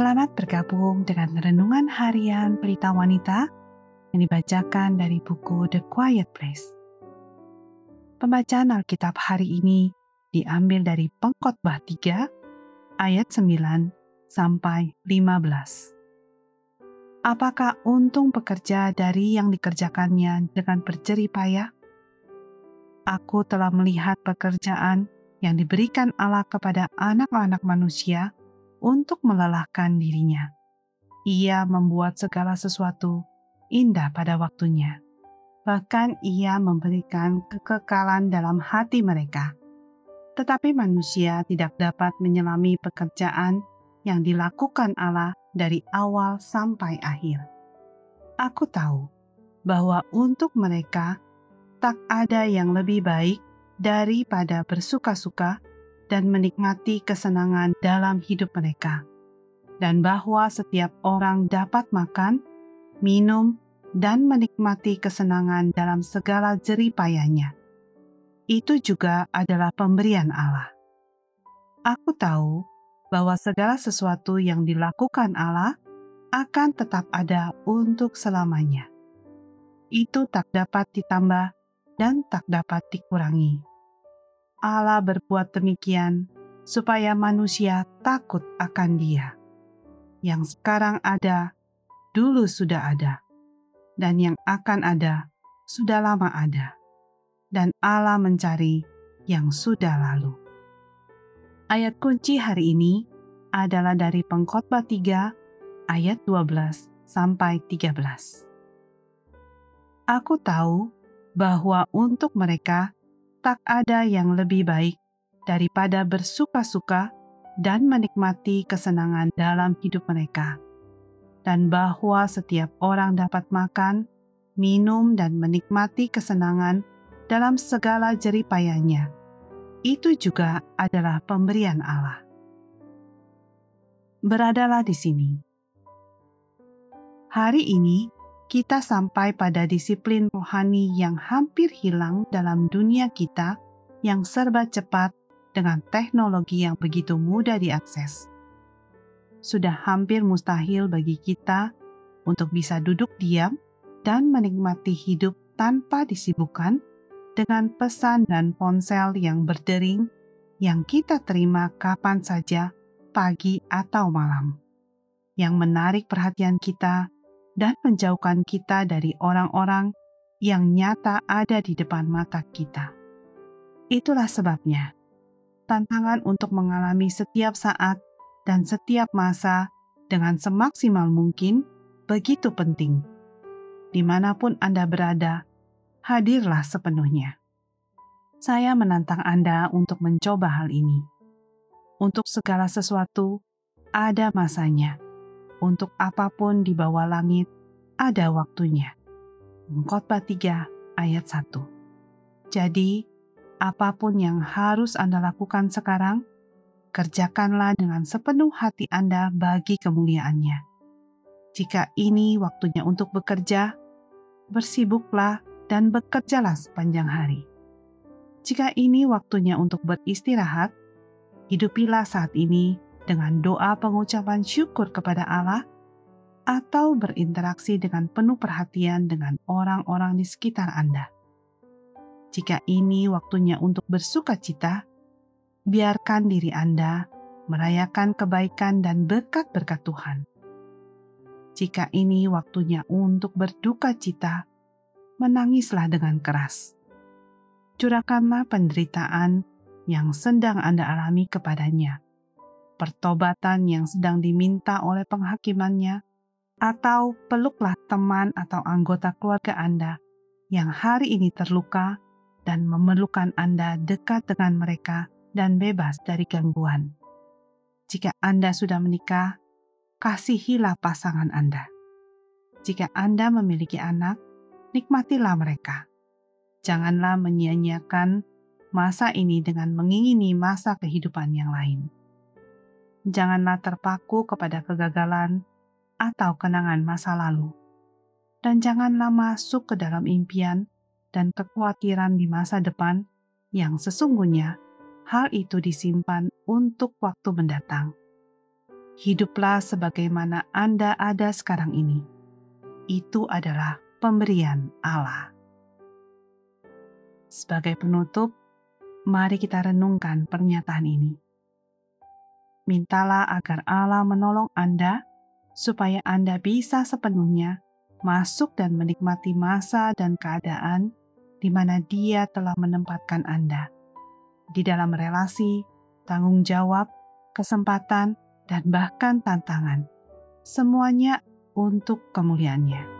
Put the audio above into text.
Selamat bergabung dengan renungan harian Pelita Wanita yang dibacakan dari buku The Quiet Place. Pembacaan Alkitab hari ini diambil dari Pengkhotbah 3 ayat 9 sampai 15. Apakah untung pekerja dari yang dikerjakannya dengan berjerih payah? Aku telah melihat pekerjaan yang diberikan Allah kepada anak-anak manusia untuk melelahkan dirinya. Ia membuat segala sesuatu indah pada waktunya. Bahkan ia memberikan kekekalan dalam hati mereka. Tetapi manusia tidak dapat menyelami pekerjaan yang dilakukan Allah dari awal sampai akhir. Aku tahu bahwa untuk mereka tak ada yang lebih baik daripada bersuka-suka dan menikmati kesenangan dalam hidup mereka, dan bahwa setiap orang dapat makan, minum, dan menikmati kesenangan dalam segala jeripayanya. Itu juga adalah pemberian Allah. Aku tahu bahwa segala sesuatu yang dilakukan Allah akan tetap ada untuk selamanya. Itu tak dapat ditambah dan tak dapat dikurangi. Allah berbuat demikian supaya manusia takut akan Dia. Yang sekarang ada, dulu sudah ada, dan yang akan ada, sudah lama ada, dan Allah mencari yang sudah lalu. Ayat kunci hari ini adalah dari Pengkhotbah 3 ayat 12 sampai 13. Aku tahu bahwa untuk mereka tak ada yang lebih baik daripada bersuka-suka dan menikmati kesenangan dalam hidup mereka, dan bahwa setiap orang dapat makan, minum, dan menikmati kesenangan dalam segala jeripayanya. Itu juga adalah pemberian Allah. Beradalah di sini. Hari ini kita sampai pada disiplin rohani yang hampir hilang dalam dunia kita yang serba cepat dengan teknologi yang begitu mudah diakses. Sudah hampir mustahil bagi kita untuk bisa duduk diam dan menikmati hidup tanpa disibukkan dengan pesan dan ponsel yang berdering yang kita terima kapan saja, pagi atau malam, yang menarik perhatian kita dan menjauhkan kita dari orang-orang yang nyata ada di depan mata kita. Itulah sebabnya tantangan untuk mengalami setiap saat dan setiap masa dengan semaksimal mungkin begitu penting. Di mana pun Anda berada, hadirlah sepenuhnya. Saya menantang Anda untuk mencoba hal ini. Untuk segala sesuatu, ada masanya untuk apa pun di bawah langit ada waktunya. Khotbah 3 ayat 1. Jadi, apa pun yang harus Anda lakukan sekarang, kerjakanlah dengan sepenuh hati Anda bagi kemuliaannya. Jika ini waktunya untuk bekerja, bersibuklah dan bekerjalah sepanjang hari. Jika ini waktunya untuk beristirahat, hidupilah saat ini dengan doa pengucapan syukur kepada Allah atau berinteraksi dengan penuh perhatian dengan orang-orang di sekitar Anda. Jika ini waktunya untuk bersuka cita, biarkan diri Anda merayakan kebaikan dan berkat-berkat Tuhan. Jika ini waktunya untuk berduka cita, menangislah dengan keras. Curahkanlah penderitaan yang sedang Anda alami kepadanya pertobatan yang sedang diminta oleh penghakimannya, atau peluklah teman atau anggota keluarga Anda yang hari ini terluka dan memerlukan Anda dekat dengan mereka dan bebas dari gangguan. Jika Anda sudah menikah, kasihilah pasangan Anda. Jika Anda memiliki anak, nikmatilah mereka. Janganlah menyia-nyiakan masa ini dengan mengingini masa kehidupan yang lain janganlah terpaku kepada kegagalan atau kenangan masa lalu, dan janganlah masuk ke dalam impian dan kekhawatiran di masa depan yang sesungguhnya hal itu disimpan untuk waktu mendatang. hiduplah sebagaimana Anda ada sekarang ini. Itu adalah pemberian Allah. Sebagai penutup, mari kita renungkan pernyataan ini. Mintalah agar Allah menolong Anda supaya Anda bisa sepenuhnya masuk dan menikmati masa dan keadaan di mana Dia telah menempatkan Anda di dalam relasi, tanggung jawab, kesempatan, dan bahkan tantangan. Semuanya untuk kemuliaannya.